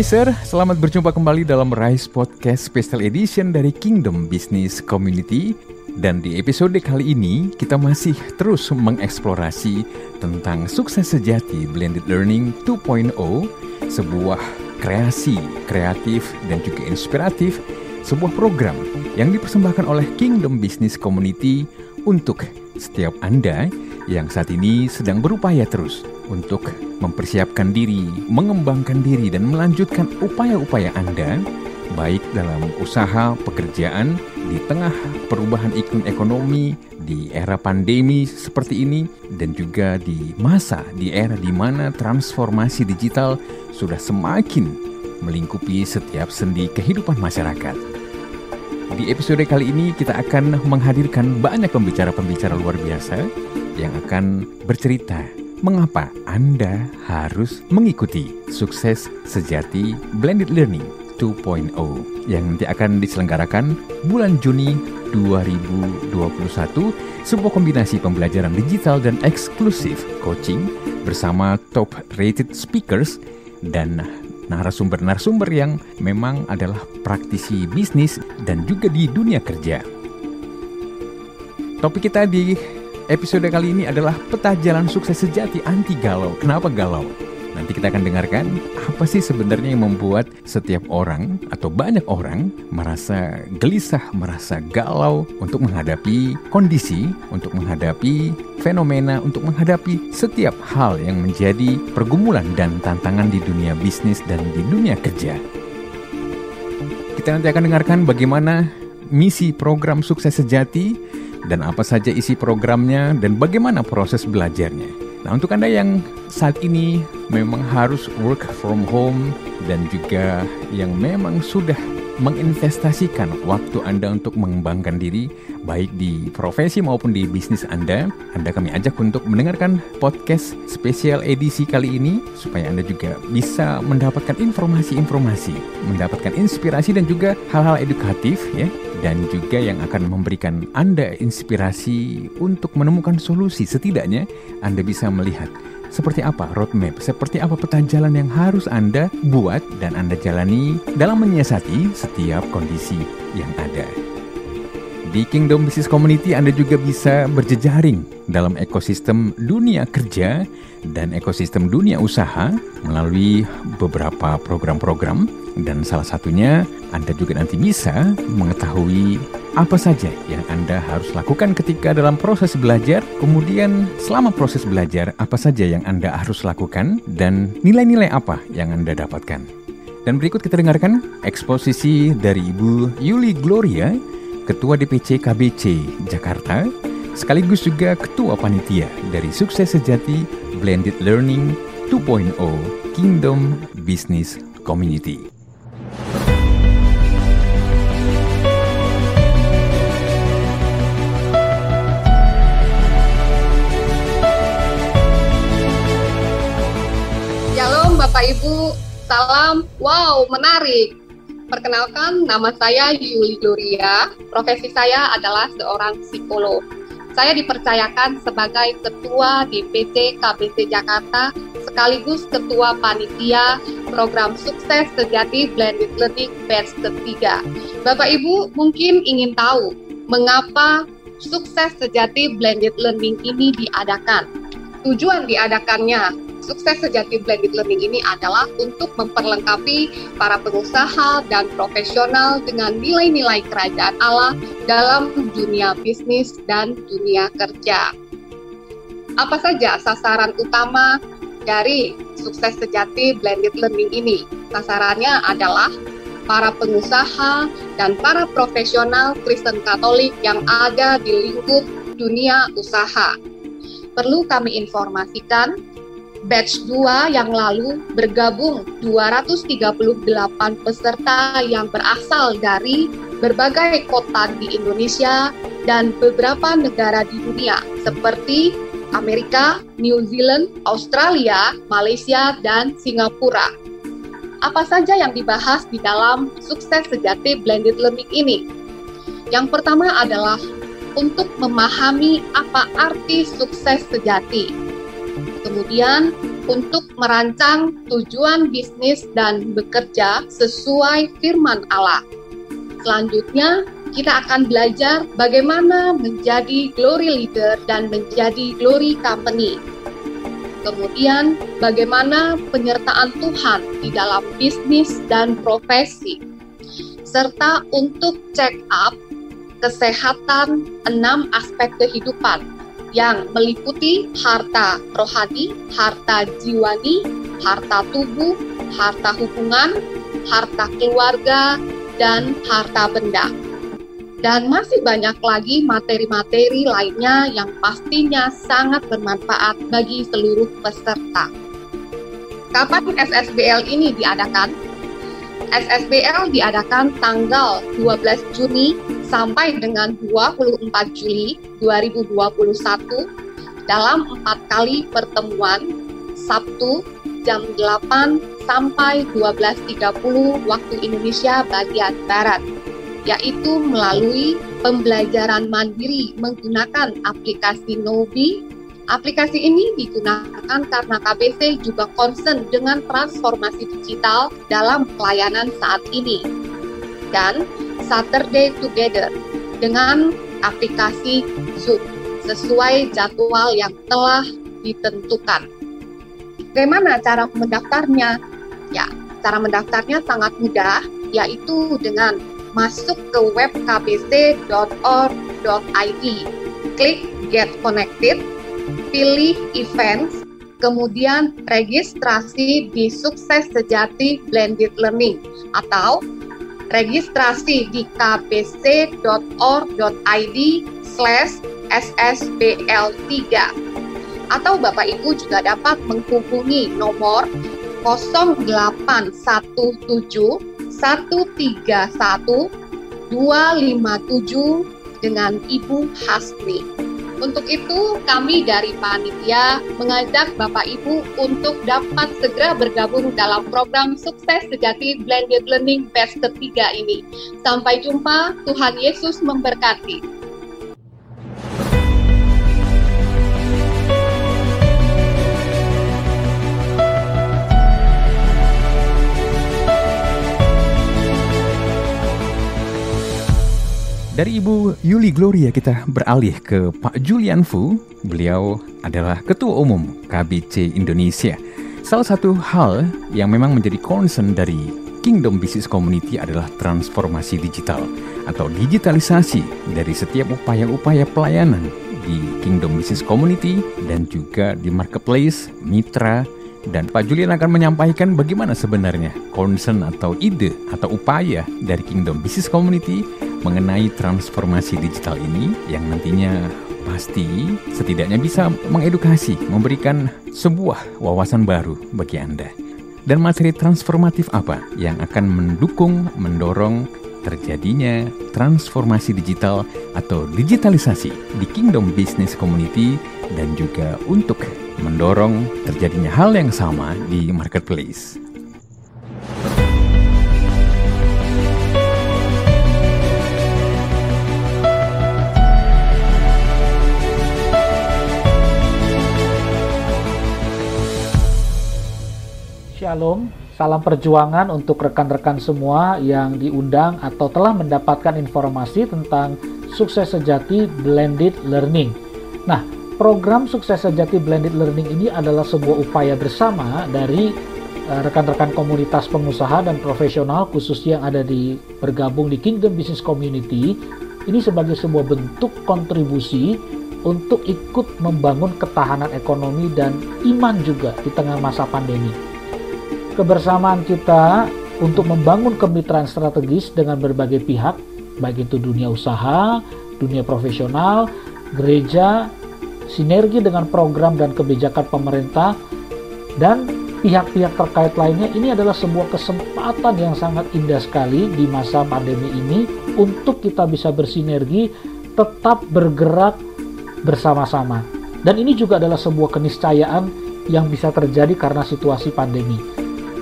Riser, selamat berjumpa kembali dalam Rise Podcast Special Edition dari Kingdom Business Community. Dan di episode kali ini, kita masih terus mengeksplorasi tentang sukses sejati Blended Learning 2.0, sebuah kreasi, kreatif, dan juga inspiratif, sebuah program yang dipersembahkan oleh Kingdom Business Community untuk setiap Anda yang saat ini sedang berupaya terus untuk mempersiapkan diri, mengembangkan diri, dan melanjutkan upaya-upaya Anda, baik dalam usaha, pekerjaan, di tengah perubahan iklim ekonomi, di era pandemi seperti ini, dan juga di masa, di era di mana transformasi digital sudah semakin melingkupi setiap sendi kehidupan masyarakat. Di episode kali ini kita akan menghadirkan banyak pembicara-pembicara luar biasa yang akan bercerita mengapa Anda harus mengikuti sukses sejati Blended Learning 2.0 yang nanti akan diselenggarakan bulan Juni 2021 sebuah kombinasi pembelajaran digital dan eksklusif coaching bersama top rated speakers dan narasumber-narasumber yang memang adalah praktisi bisnis dan juga di dunia kerja. Topik kita di Episode kali ini adalah peta jalan sukses sejati anti galau. Kenapa galau? Nanti kita akan dengarkan apa sih sebenarnya yang membuat setiap orang atau banyak orang merasa gelisah, merasa galau untuk menghadapi kondisi, untuk menghadapi fenomena, untuk menghadapi setiap hal yang menjadi pergumulan dan tantangan di dunia bisnis dan di dunia kerja. Kita nanti akan dengarkan bagaimana misi program sukses sejati dan apa saja isi programnya dan bagaimana proses belajarnya. Nah, untuk Anda yang saat ini memang harus work from home dan juga yang memang sudah menginvestasikan waktu Anda untuk mengembangkan diri, baik di profesi maupun di bisnis Anda. Anda kami ajak untuk mendengarkan podcast spesial edisi kali ini, supaya Anda juga bisa mendapatkan informasi-informasi, mendapatkan inspirasi dan juga hal-hal edukatif ya, dan juga yang akan memberikan Anda inspirasi untuk menemukan solusi. Setidaknya Anda bisa melihat seperti apa roadmap, seperti apa peta jalan yang harus Anda buat dan Anda jalani dalam menyiasati setiap kondisi yang ada. Di Kingdom Business Community Anda juga bisa berjejaring dalam ekosistem dunia kerja dan ekosistem dunia usaha melalui beberapa program-program dan salah satunya Anda juga nanti bisa mengetahui apa saja yang Anda harus lakukan ketika dalam proses belajar, kemudian selama proses belajar apa saja yang Anda harus lakukan dan nilai-nilai apa yang Anda dapatkan. Dan berikut kita dengarkan eksposisi dari Ibu Yuli Gloria, Ketua DPC KBC Jakarta, sekaligus juga Ketua Panitia dari Sukses Sejati Blended Learning 2.0 Kingdom Business Community. Bapak Ibu, salam. Wow, menarik. Perkenalkan, nama saya Yuli Gloria. Profesi saya adalah seorang psikolog. Saya dipercayakan sebagai Ketua DPC KBC Jakarta sekaligus Ketua Panitia Program Sukses Sejati Blended Learning Batch ketiga. Bapak Ibu mungkin ingin tahu mengapa Sukses Sejati Blended Learning ini diadakan. Tujuan diadakannya sukses sejati blended learning ini adalah untuk memperlengkapi para pengusaha dan profesional dengan nilai-nilai kerajaan Allah dalam dunia bisnis dan dunia kerja. Apa saja sasaran utama dari sukses sejati blended learning ini? Sasarannya adalah para pengusaha dan para profesional Kristen Katolik yang ada di lingkup dunia usaha. Perlu kami informasikan batch 2 yang lalu bergabung 238 peserta yang berasal dari berbagai kota di Indonesia dan beberapa negara di dunia seperti Amerika, New Zealand, Australia, Malaysia, dan Singapura. Apa saja yang dibahas di dalam sukses sejati blended learning ini? Yang pertama adalah untuk memahami apa arti sukses sejati Kemudian untuk merancang tujuan bisnis dan bekerja sesuai firman Allah. Selanjutnya, kita akan belajar bagaimana menjadi glory leader dan menjadi glory company. Kemudian, bagaimana penyertaan Tuhan di dalam bisnis dan profesi, serta untuk check up kesehatan enam aspek kehidupan yang meliputi harta rohani, harta jiwani, harta tubuh, harta hubungan, harta keluarga, dan harta benda dan masih banyak lagi materi-materi lainnya yang pastinya sangat bermanfaat bagi seluruh peserta. Kapan SSBL ini diadakan? SSBL diadakan tanggal 12 Juni sampai dengan 24 Juli 2021 dalam empat kali pertemuan Sabtu jam 8 sampai 12.30 waktu Indonesia bagian Barat yaitu melalui pembelajaran mandiri menggunakan aplikasi Novi. Aplikasi ini digunakan karena KBC juga concern dengan transformasi digital dalam pelayanan saat ini. Dan Saturday Together dengan aplikasi Zoom sesuai jadwal yang telah ditentukan. Bagaimana cara mendaftarnya? Ya, cara mendaftarnya sangat mudah, yaitu dengan masuk ke web kbc.org.id. Klik Get Connected, pilih Events, kemudian registrasi di Sukses Sejati Blended Learning atau registrasi di kbc.org.id slash ssbl3 atau Bapak Ibu juga dapat menghubungi nomor 0817 131 257 dengan Ibu Hasni. Untuk itu, kami dari panitia mengajak Bapak Ibu untuk dapat segera bergabung dalam program Sukses Sejati Blended Learning Batch ketiga ini. Sampai jumpa, Tuhan Yesus memberkati. Dari Ibu Yuli Gloria kita beralih ke Pak Julian Fu. Beliau adalah Ketua Umum KBC Indonesia. Salah satu hal yang memang menjadi concern dari Kingdom Business Community adalah transformasi digital atau digitalisasi dari setiap upaya-upaya pelayanan di Kingdom Business Community dan juga di marketplace, mitra, dan Pak Julian akan menyampaikan bagaimana sebenarnya concern atau ide atau upaya dari Kingdom Business Community mengenai transformasi digital ini yang nantinya pasti setidaknya bisa mengedukasi, memberikan sebuah wawasan baru bagi Anda. Dan materi transformatif apa yang akan mendukung, mendorong terjadinya transformasi digital atau digitalisasi di Kingdom Business Community dan juga untuk mendorong terjadinya hal yang sama di marketplace. Shalom, salam perjuangan untuk rekan-rekan semua yang diundang atau telah mendapatkan informasi tentang sukses sejati blended learning. Nah, program sukses sejati blended learning ini adalah sebuah upaya bersama dari eh, rekan-rekan komunitas pengusaha dan profesional khususnya yang ada di bergabung di Kingdom Business Community. Ini sebagai sebuah bentuk kontribusi untuk ikut membangun ketahanan ekonomi dan iman juga di tengah masa pandemi kebersamaan kita untuk membangun kemitraan strategis dengan berbagai pihak, baik itu dunia usaha, dunia profesional, gereja, sinergi dengan program dan kebijakan pemerintah, dan pihak-pihak terkait lainnya. Ini adalah sebuah kesempatan yang sangat indah sekali di masa pandemi ini untuk kita bisa bersinergi, tetap bergerak bersama-sama. Dan ini juga adalah sebuah keniscayaan yang bisa terjadi karena situasi pandemi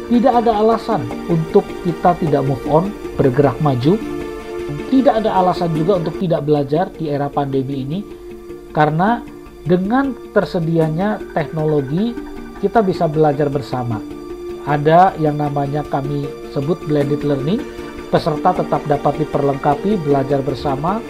tidak ada alasan untuk kita tidak move on, bergerak maju. Tidak ada alasan juga untuk tidak belajar di era pandemi ini, karena Dengan tersedianya teknologi, kita bisa belajar bersama. Ada yang namanya kami sebut blended learning, peserta tetap dapat diperlengkapi belajar bersama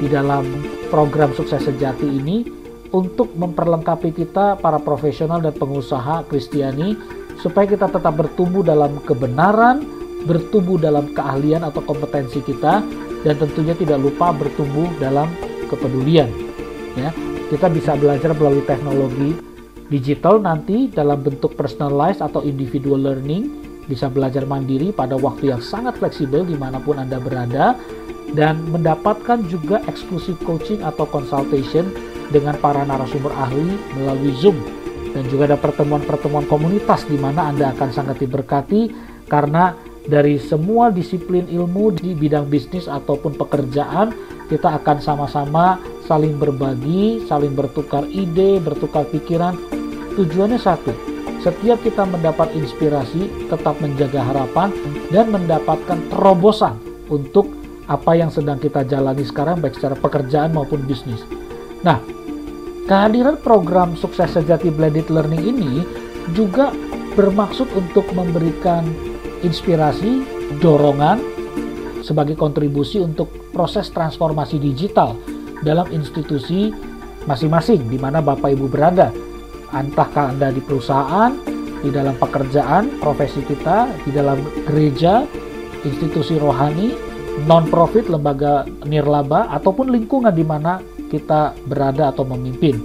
di dalam program sukses sejati ini untuk memperlengkapi kita para profesional dan pengusaha Kristiani supaya kita tetap bertumbuh dalam kebenaran, bertumbuh dalam keahlian atau kompetensi kita dan tentunya tidak lupa bertumbuh dalam kepedulian. Ya, kita bisa belajar melalui teknologi digital nanti dalam bentuk personalized atau individual learning, bisa belajar mandiri pada waktu yang sangat fleksibel di mana pun Anda berada, dan mendapatkan juga eksklusif coaching atau consultation dengan para narasumber ahli melalui Zoom dan juga ada pertemuan-pertemuan komunitas di mana Anda akan sangat diberkati karena dari semua disiplin ilmu di bidang bisnis ataupun pekerjaan kita akan sama-sama saling berbagi, saling bertukar ide, bertukar pikiran. Tujuannya satu, setiap kita mendapat inspirasi, tetap menjaga harapan dan mendapatkan terobosan untuk apa yang sedang kita jalani sekarang baik secara pekerjaan maupun bisnis. Nah, Kehadiran program Sukses Sejati Blended Learning ini juga bermaksud untuk memberikan inspirasi, dorongan sebagai kontribusi untuk proses transformasi digital dalam institusi masing-masing di mana Bapak Ibu berada. Entah Anda di perusahaan, di dalam pekerjaan, profesi kita, di dalam gereja, institusi rohani, non-profit, lembaga nirlaba, ataupun lingkungan di mana kita berada atau memimpin.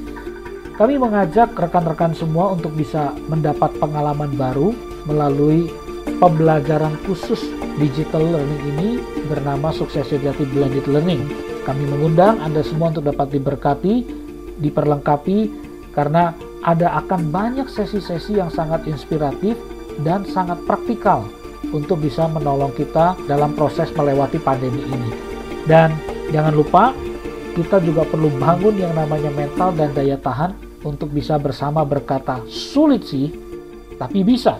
Kami mengajak rekan-rekan semua untuk bisa mendapat pengalaman baru melalui pembelajaran khusus digital learning ini bernama Sukses Sejati Blended Learning. Kami mengundang Anda semua untuk dapat diberkati, diperlengkapi karena ada akan banyak sesi-sesi yang sangat inspiratif dan sangat praktikal untuk bisa menolong kita dalam proses melewati pandemi ini. Dan jangan lupa kita juga perlu bangun yang namanya mental dan daya tahan untuk bisa bersama berkata sulit sih, tapi bisa.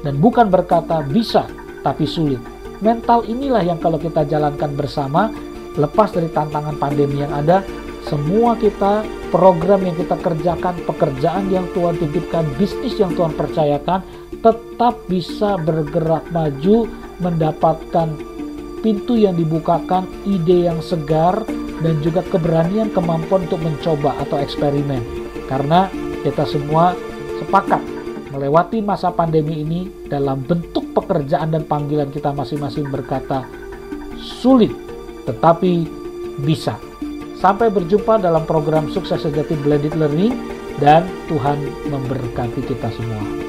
Dan bukan berkata bisa, tapi sulit. Mental inilah yang kalau kita jalankan bersama, lepas dari tantangan pandemi yang ada, semua kita, program yang kita kerjakan, pekerjaan yang Tuhan titipkan, bisnis yang Tuhan percayakan, tetap bisa bergerak maju, mendapatkan pintu yang dibukakan, ide yang segar, dan juga keberanian kemampuan untuk mencoba atau eksperimen. Karena kita semua sepakat melewati masa pandemi ini dalam bentuk pekerjaan dan panggilan kita masing-masing berkata sulit tetapi bisa. Sampai berjumpa dalam program Sukses Sejati Blended Learning dan Tuhan memberkati kita semua.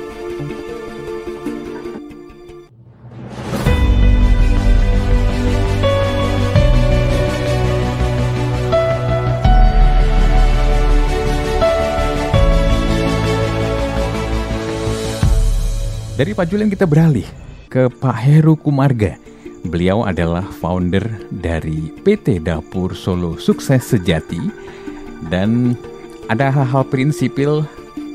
Dari Pak Julian kita beralih ke Pak Heru Kumarga. Beliau adalah founder dari PT Dapur Solo Sukses Sejati dan ada hal-hal prinsipil,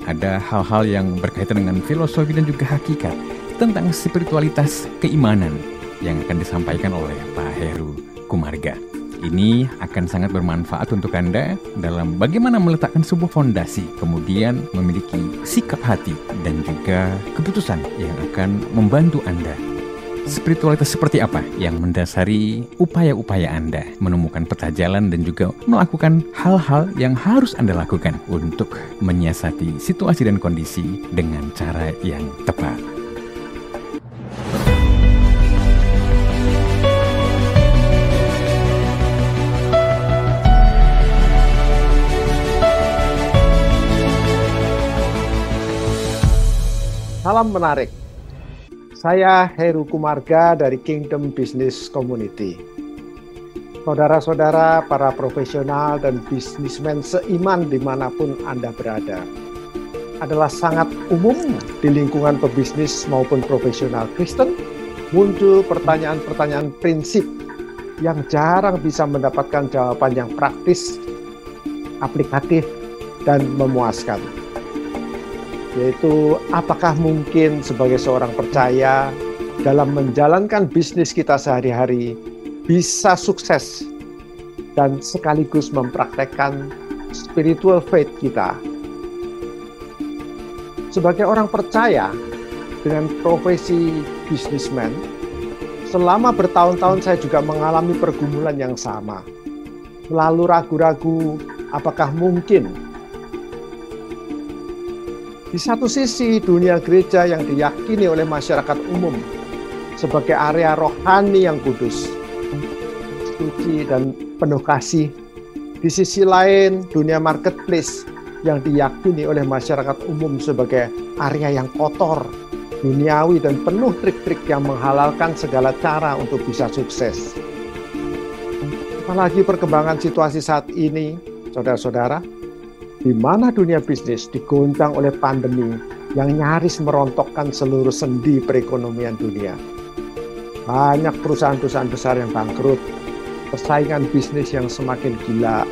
ada hal-hal yang berkaitan dengan filosofi dan juga hakikat tentang spiritualitas keimanan yang akan disampaikan oleh Pak Heru Kumarga. Ini akan sangat bermanfaat untuk Anda dalam bagaimana meletakkan sebuah fondasi, kemudian memiliki sikap hati dan juga keputusan yang akan membantu Anda. Spiritualitas seperti apa yang mendasari upaya-upaya Anda menemukan peta jalan dan juga melakukan hal-hal yang harus Anda lakukan untuk menyiasati situasi dan kondisi dengan cara yang tepat. Salam menarik. Saya Heru Kumarga dari Kingdom Business Community. Saudara-saudara, para profesional dan bisnismen seiman di mana pun Anda berada, adalah sangat umum di lingkungan pebisnis maupun profesional Kristen muncul pertanyaan-pertanyaan prinsip yang jarang bisa mendapatkan jawaban yang praktis, aplikatif, dan memuaskan yaitu apakah mungkin sebagai seorang percaya dalam menjalankan bisnis kita sehari-hari bisa sukses dan sekaligus mempraktekkan spiritual faith kita. Sebagai orang percaya dengan profesi bisnismen, selama bertahun-tahun saya juga mengalami pergumulan yang sama. Lalu ragu-ragu apakah mungkin di satu sisi dunia gereja yang diyakini oleh masyarakat umum sebagai area rohani yang kudus, suci dan penuh kasih. Di sisi lain dunia marketplace yang diyakini oleh masyarakat umum sebagai area yang kotor, duniawi dan penuh trik-trik yang menghalalkan segala cara untuk bisa sukses. Apalagi perkembangan situasi saat ini, saudara-saudara, di mana dunia bisnis digoncang oleh pandemi yang nyaris merontokkan seluruh sendi perekonomian dunia. Banyak perusahaan-perusahaan besar yang bangkrut, persaingan bisnis yang semakin gila,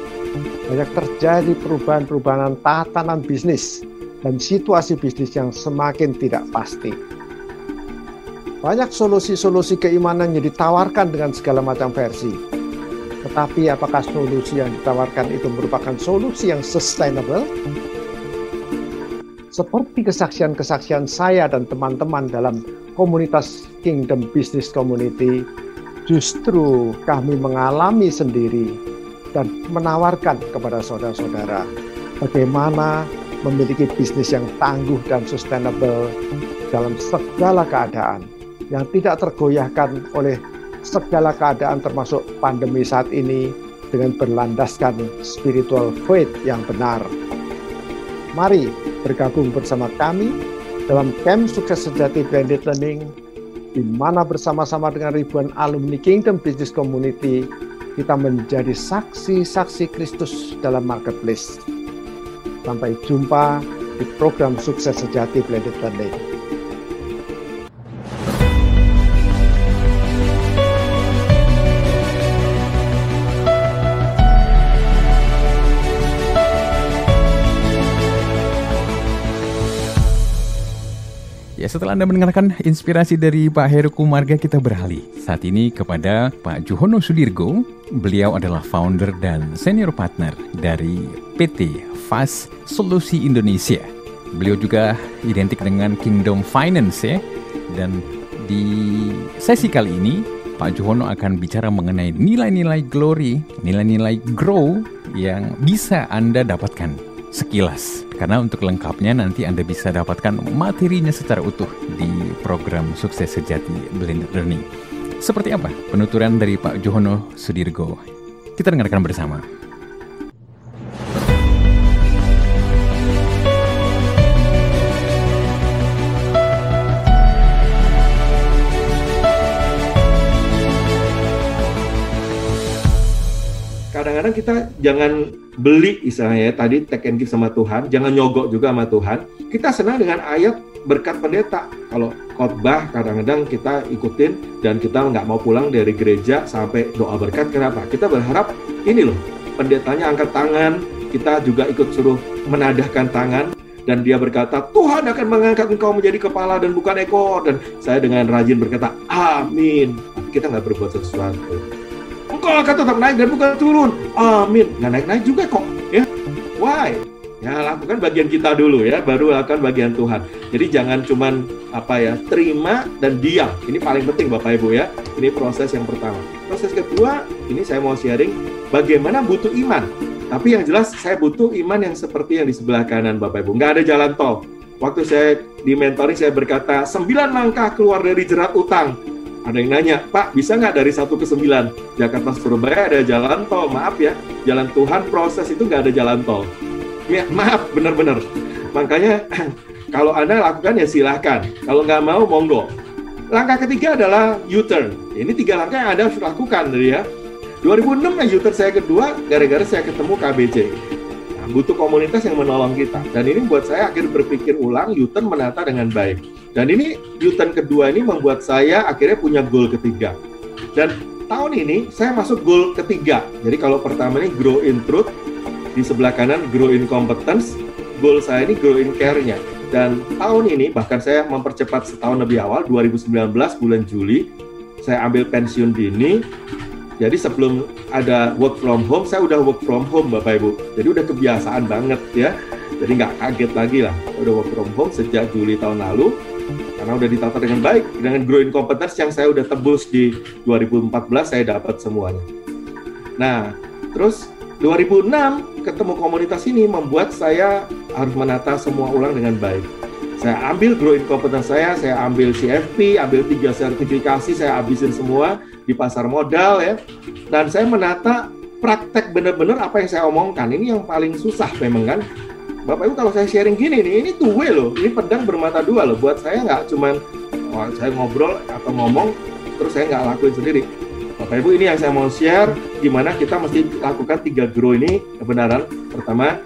banyak terjadi perubahan-perubahan tatanan bisnis dan situasi bisnis yang semakin tidak pasti. Banyak solusi-solusi keimanan yang ditawarkan dengan segala macam versi. Tetapi apakah solusi yang ditawarkan itu merupakan solusi yang sustainable? Seperti kesaksian-kesaksian saya dan teman-teman dalam komunitas Kingdom Business Community, justru kami mengalami sendiri dan menawarkan kepada saudara-saudara bagaimana memiliki bisnis yang tangguh dan sustainable dalam segala keadaan yang tidak tergoyahkan oleh segala keadaan termasuk pandemi saat ini dengan berlandaskan spiritual faith yang benar. Mari bergabung bersama kami dalam Camp Sukses Sejati Blended Learning di mana bersama-sama dengan ribuan alumni Kingdom Business Community kita menjadi saksi-saksi Kristus dalam marketplace Sampai jumpa di program Sukses Sejati Blended Learning. Ya setelah Anda mendengarkan inspirasi dari Pak Heru Kumarga kita beralih saat ini kepada Pak Juhono Sudirgo. Beliau adalah founder dan senior partner dari PT Fast Solusi Indonesia. Beliau juga identik dengan Kingdom Finance ya. Dan di sesi kali ini Pak Juhono akan bicara mengenai nilai-nilai glory, nilai-nilai grow yang bisa Anda dapatkan sekilas. Karena untuk lengkapnya nanti Anda bisa dapatkan materinya secara utuh di program Sukses Sejati Blended Learning. Seperti apa penuturan dari Pak Juhono Sudirgo? Kita dengarkan bersama. kadang-kadang kita jangan beli istilahnya ya tadi take and give sama Tuhan, jangan nyogok juga sama Tuhan. Kita senang dengan ayat berkat pendeta. Kalau khotbah kadang-kadang kita ikutin dan kita nggak mau pulang dari gereja sampai doa berkat. Kenapa? Kita berharap ini loh pendetanya angkat tangan, kita juga ikut suruh menadahkan tangan dan dia berkata Tuhan akan mengangkat engkau menjadi kepala dan bukan ekor dan saya dengan rajin berkata amin kita nggak berbuat sesuatu engkau akan tetap naik dan bukan turun. Amin. Nggak naik-naik juga kok. Ya. Why? Ya lakukan bagian kita dulu ya, baru lakukan bagian Tuhan. Jadi jangan cuman apa ya, terima dan diam. Ini paling penting Bapak Ibu ya. Ini proses yang pertama. Proses kedua, ini saya mau sharing bagaimana butuh iman. Tapi yang jelas saya butuh iman yang seperti yang di sebelah kanan Bapak Ibu. Nggak ada jalan tol. Waktu saya di mentoring saya berkata, sembilan langkah keluar dari jerat utang ada yang nanya, Pak, bisa nggak dari 1 ke 9? Jakarta Surabaya ada jalan tol, maaf ya, jalan Tuhan proses itu nggak ada jalan tol. Ya, maaf, benar-benar. Makanya kalau Anda lakukan ya silahkan. Kalau nggak mau, monggo. Langkah ketiga adalah U-turn. Ini tiga langkah yang Anda harus lakukan, ya. 2006 ya U-turn saya kedua, gara-gara saya ketemu KBC. Nah, butuh komunitas yang menolong kita. Dan ini buat saya akhirnya berpikir ulang, U-turn menata dengan baik. Dan ini U-turn kedua ini membuat saya akhirnya punya goal ketiga. Dan tahun ini saya masuk goal ketiga. Jadi kalau pertama ini grow in truth, di sebelah kanan grow in competence, goal saya ini grow in care-nya. Dan tahun ini bahkan saya mempercepat setahun lebih awal, 2019 bulan Juli, saya ambil pensiun dini, Jadi sebelum ada work from home, saya udah work from home Bapak Ibu. Jadi udah kebiasaan banget ya. Jadi nggak kaget lagi lah. Udah work from home sejak Juli tahun lalu. Karena udah ditata dengan baik. Dengan growing competence yang saya udah tebus di 2014, saya dapat semuanya. Nah, terus 2006 ketemu komunitas ini membuat saya harus menata semua ulang dengan baik. Saya ambil growing competence saya, saya ambil CFP, ambil tiga sertifikasi, saya habisin semua di pasar modal ya. Dan saya menata praktek benar-benar apa yang saya omongkan. Ini yang paling susah memang kan. Bapak Ibu kalau saya sharing gini nih, ini way loh. Ini pedang bermata dua loh. Buat saya nggak cuman oh, saya ngobrol atau ngomong terus saya nggak lakuin sendiri. Bapak Ibu ini yang saya mau share gimana kita mesti lakukan tiga grow ini kebenaran. Pertama,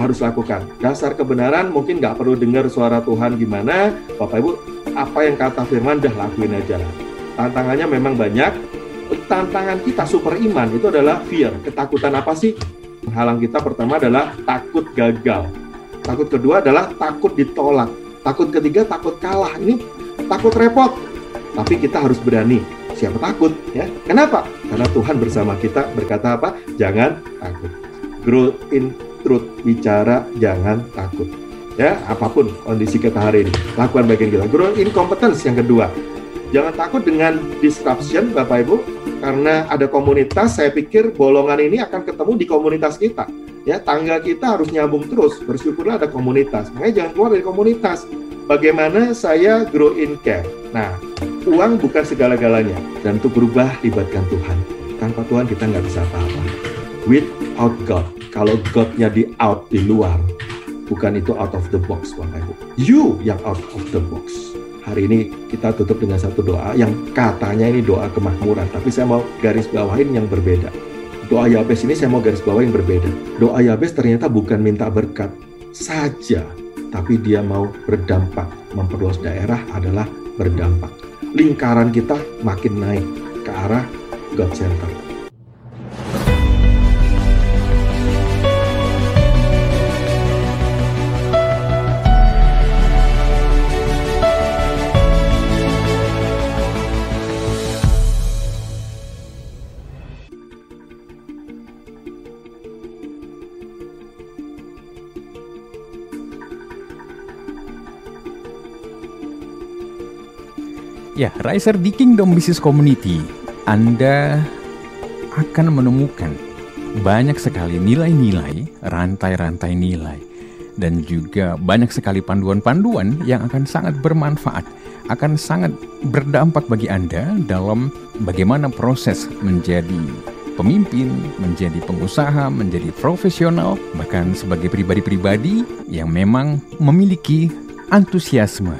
harus lakukan. Dasar kebenaran mungkin nggak perlu dengar suara Tuhan gimana, Bapak Ibu, apa yang kata firman dah lakuin aja. Tantangannya memang banyak. Tantangan kita super iman itu adalah fear. Ketakutan apa sih? Halang kita pertama adalah takut gagal. Takut kedua adalah takut ditolak. Takut ketiga takut kalah. Ini takut repot. Tapi kita harus berani. Siapa takut ya? Kenapa? Karena Tuhan bersama kita berkata apa? Jangan takut. Grow in truth, bicara jangan takut. Ya, apa pun kondisi kita hari ini, lakukan bagian kita. Grow incompetence yang kedua. Jangan takut dengan disruption, Bapak Ibu, karena ada komunitas, saya pikir bolongan ini akan ketemu di komunitas kita. Ya, tangga kita harus nyambung terus. Bersyukurlah ada komunitas. Makanya jangan keluar dari komunitas. Bagaimana saya grow in care? Nah, uang bukan segala-galanya. Dan untuk berubah, libatkan Tuhan. Tanpa Tuhan kita nggak bisa apa-apa. Without God, kalau God-nya di out di luar, bukan itu out of the box, Bapak Ibu. You yang out of the box. Hari ini kita tutup dengan satu doa yang katanya ini doa kemakmuran, tapi saya mau garis bawahin yang berbeda. Doa Yabes ini saya mau garis bawah yang berbeda. Doa Yabes ternyata bukan minta berkat saja, tapi dia mau berdampak. Memperluas daerah adalah berdampak. Lingkaran kita makin naik ke arah God Center. Ya, Riser di Kingdom Business Community, Anda akan menemukan banyak sekali nilai-nilai, rantai-rantai nilai, dan juga banyak sekali panduan-panduan yang akan sangat bermanfaat, akan sangat berdampak bagi Anda dalam bagaimana proses menjadi pemimpin, menjadi pengusaha, menjadi profesional, bahkan sebagai pribadi-pribadi yang memang memiliki antusiasme,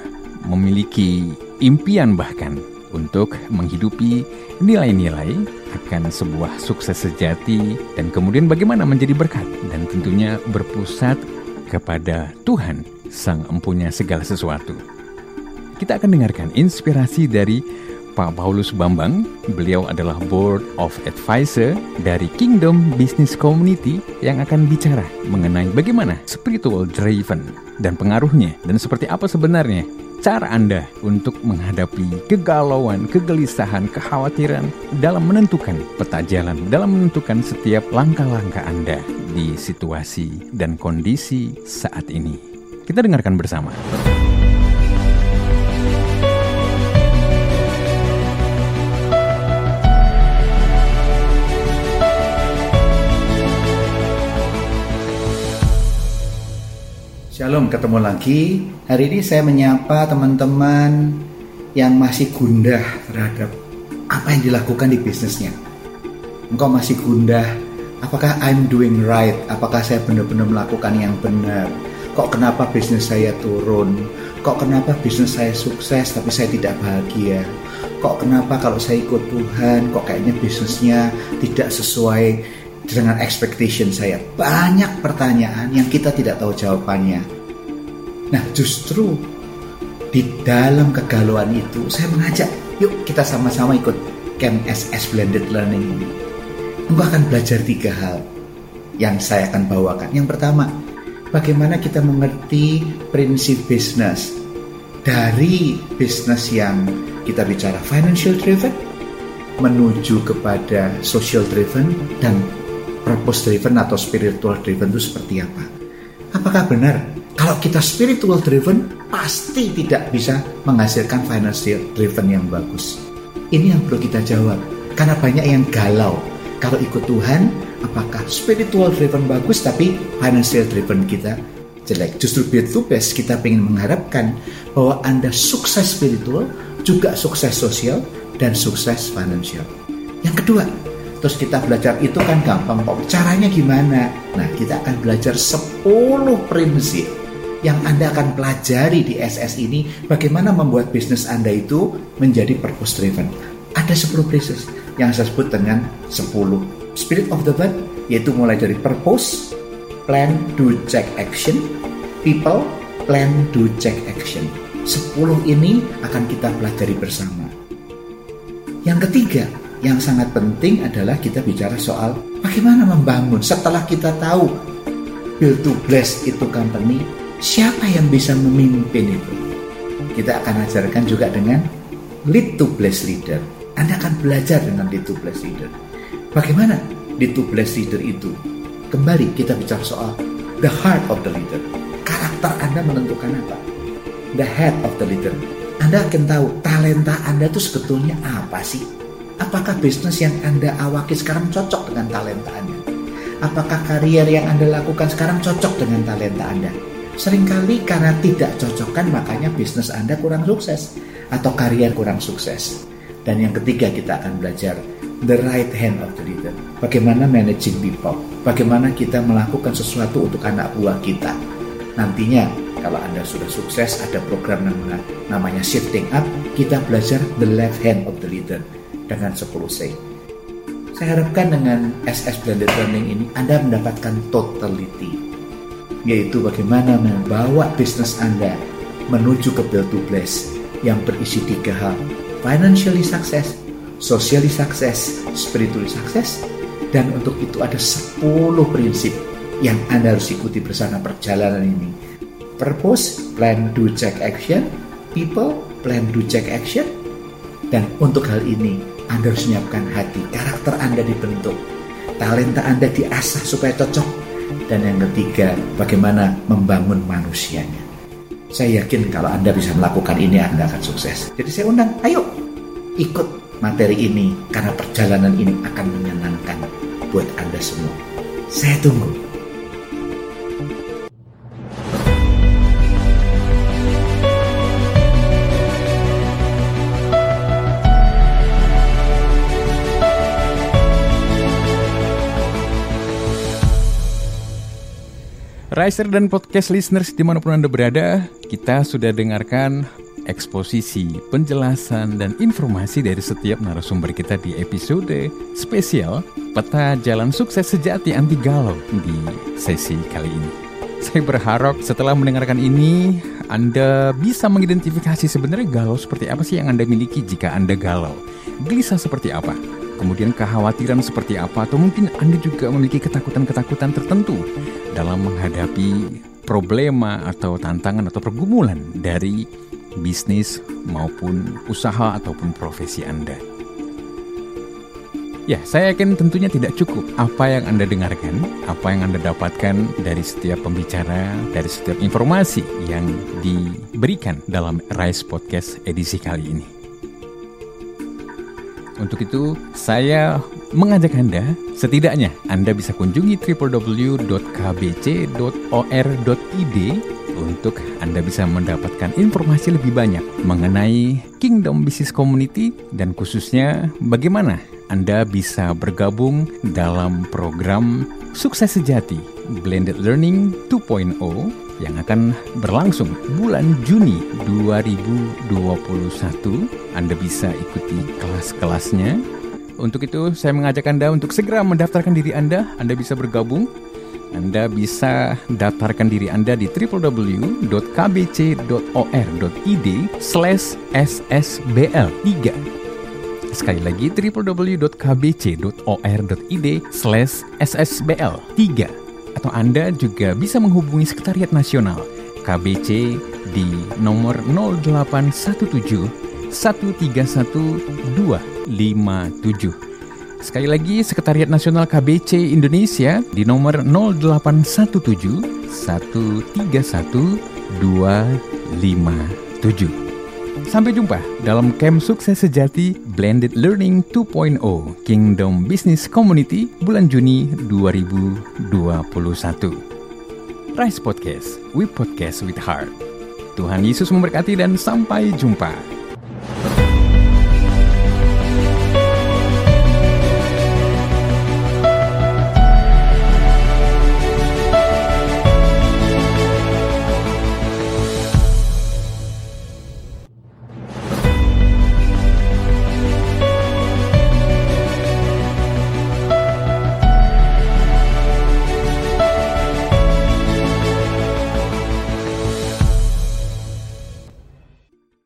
memiliki impian bahkan untuk menghidupi nilai-nilai akan sebuah sukses sejati dan kemudian bagaimana menjadi berkat dan tentunya berpusat kepada Tuhan Sang Empunya segala sesuatu. Kita akan dengarkan inspirasi dari Pak Paulus Bambang. Beliau adalah Board of Advisor dari Kingdom Business Community yang akan bicara mengenai bagaimana spiritual driven dan pengaruhnya dan seperti apa sebenarnya cara Anda untuk menghadapi kegalauan, kegelisahan, kekhawatiran dalam menentukan peta jalan, dalam menentukan setiap langkah-langkah Anda di situasi dan kondisi saat ini. Kita dengarkan bersama. Shalom, ketemu lagi. Hari ini saya menyapa teman-teman yang masih gundah terhadap apa yang dilakukan di bisnisnya. Engkau masih gundah, apakah I'm doing right? Apakah saya benar-benar melakukan yang benar? Kok kenapa bisnis saya turun? Kok kenapa bisnis saya sukses tapi saya tidak bahagia? Kok kenapa kalau saya ikut Tuhan, kok kayaknya bisnisnya tidak sesuai dengan expectation saya. Banyak pertanyaan yang kita tidak tahu jawabannya. Nah, justru di dalam kegalauan itu saya mengajak, yuk kita sama-sama ikut Camp SS Blended Learning ini. Engkau akan belajar tiga hal yang saya akan bawakan. Yang pertama, bagaimana kita mengerti prinsip bisnis dari bisnis yang kita bicara financial driven, menuju kepada social driven dan purpose driven atau spiritual driven itu seperti apa? Apakah benar kalau kita spiritual driven pasti tidak bisa menghasilkan financial driven yang bagus? Ini yang perlu kita jawab karena banyak yang galau. Kalau ikut Tuhan, apakah spiritual driven bagus tapi financial driven kita jelek. Justru best kita ingin mengharapkan bahwa Anda sukses spiritual, juga sukses sosial, dan sukses financial. Yang kedua, terus kita belajar itu kan gampang kok. Caranya gimana? Nah, kita akan belajar 10 prinsip yang Anda akan pelajari di SS ini bagaimana membuat bisnis Anda itu menjadi purpose driven. Ada 10 prinsip yang saya sebut dengan 10 spirit of the word yaitu mulai dari purpose, plan, do, check, action, people, plan, do, check, action. 10 ini akan kita pelajari bersama. Yang ketiga, yang sangat penting adalah kita bicara soal bagaimana membangun setelah kita tahu build to bless itu company, siapa yang bisa memimpin itu. Kita akan ajarkan juga dengan lead to bless leader. Anda akan belajar dengan lead to bless leader. Bagaimana lead to bless leader itu? Kembali kita bicara soal the heart of the leader. Karakter Anda menentukan apa? The head of the leader. Anda akan tahu talenta Anda itu sebetulnya apa sih? Apakah bisnis yang Anda awaki sekarang cocok dengan talenta Anda? Apakah karier yang Anda lakukan sekarang cocok dengan talenta Anda? Seringkali karena tidak cocokkan makanya bisnis Anda kurang sukses atau karier kurang sukses. Dan yang ketiga kita akan belajar the right hand of the leader. Bagaimana managing people, bagaimana kita melakukan sesuatu untuk anak buah kita. Nantinya kalau Anda sudah sukses ada program namanya shifting up, kita belajar the left hand of the leader dengan 10 C. Saya harapkan dengan SS Blended Learning ini Anda mendapatkan totality, yaitu bagaimana membawa bisnis Anda menuju ke build to bless yang berisi tiga hal, financially success, socially success, spiritually success, dan untuk itu ada 10 prinsip yang Anda harus ikuti bersama perjalanan ini purpose, plan, do, check, action, people, plan, do, check, action. Dan untuk hal ini, Anda harus menyiapkan hati, karakter Anda dibentuk, talenta Anda diasah supaya cocok. Dan yang ketiga, bagaimana membangun manusianya. Saya yakin kalau Anda bisa melakukan ini, Anda akan sukses. Jadi saya undang, ayo ikut materi ini, karena perjalanan ini akan menyenangkan buat Anda semua. Saya tunggu. Riser dan podcast listeners di mana pun Anda berada, kita sudah dengarkan eksposisi, penjelasan, dan informasi dari setiap narasumber kita di episode spesial Peta Jalan Sukses Sejati Anti Galau di sesi kali ini. Saya berharap setelah mendengarkan ini, Anda bisa mengidentifikasi sebenarnya galau seperti apa sih yang Anda miliki jika Anda galau. Gelisah seperti apa? Kemudian kekhawatiran seperti apa, atau mungkin Anda juga memiliki ketakutan-ketakutan tertentu dalam menghadapi problema atau tantangan atau pergumulan dari bisnis maupun usaha ataupun profesi Anda. Ya, saya yakin tentunya tidak cukup apa yang Anda dengarkan, apa yang Anda dapatkan dari setiap pembicara, dari setiap informasi yang diberikan dalam Rise Podcast edisi kali ini. Untuk itu, saya mengajak Anda, setidaknya Anda bisa kunjungi www.kbc.or.id untuk Anda bisa mendapatkan informasi lebih banyak mengenai Kingdom Business Community dan khususnya bagaimana Anda bisa bergabung dalam program Sukses Sejati Blended Learning 2.0 yang akan berlangsung bulan Juni 2021. Anda bisa ikuti kelas-kelasnya. Untuk itu, saya mengajak Anda untuk segera mendaftarkan diri Anda. Anda bisa bergabung. Anda bisa daftarkan diri Anda di www.kbc.or.id slash ssbl3. Sekali lagi www.kbc.or.id slash ssbl3 atau Anda juga bisa menghubungi Sekretariat Nasional KBC di nomor 0817 131 Sekali lagi, Sekretariat Nasional KBC Indonesia di nomor 0817 131 257. Sampai jumpa dalam Camp Sukses Sejati Blended Learning 2.0 Kingdom Business Community bulan Juni 2021. Rise Podcast, we podcast with heart. Tuhan Yesus memberkati dan sampai jumpa.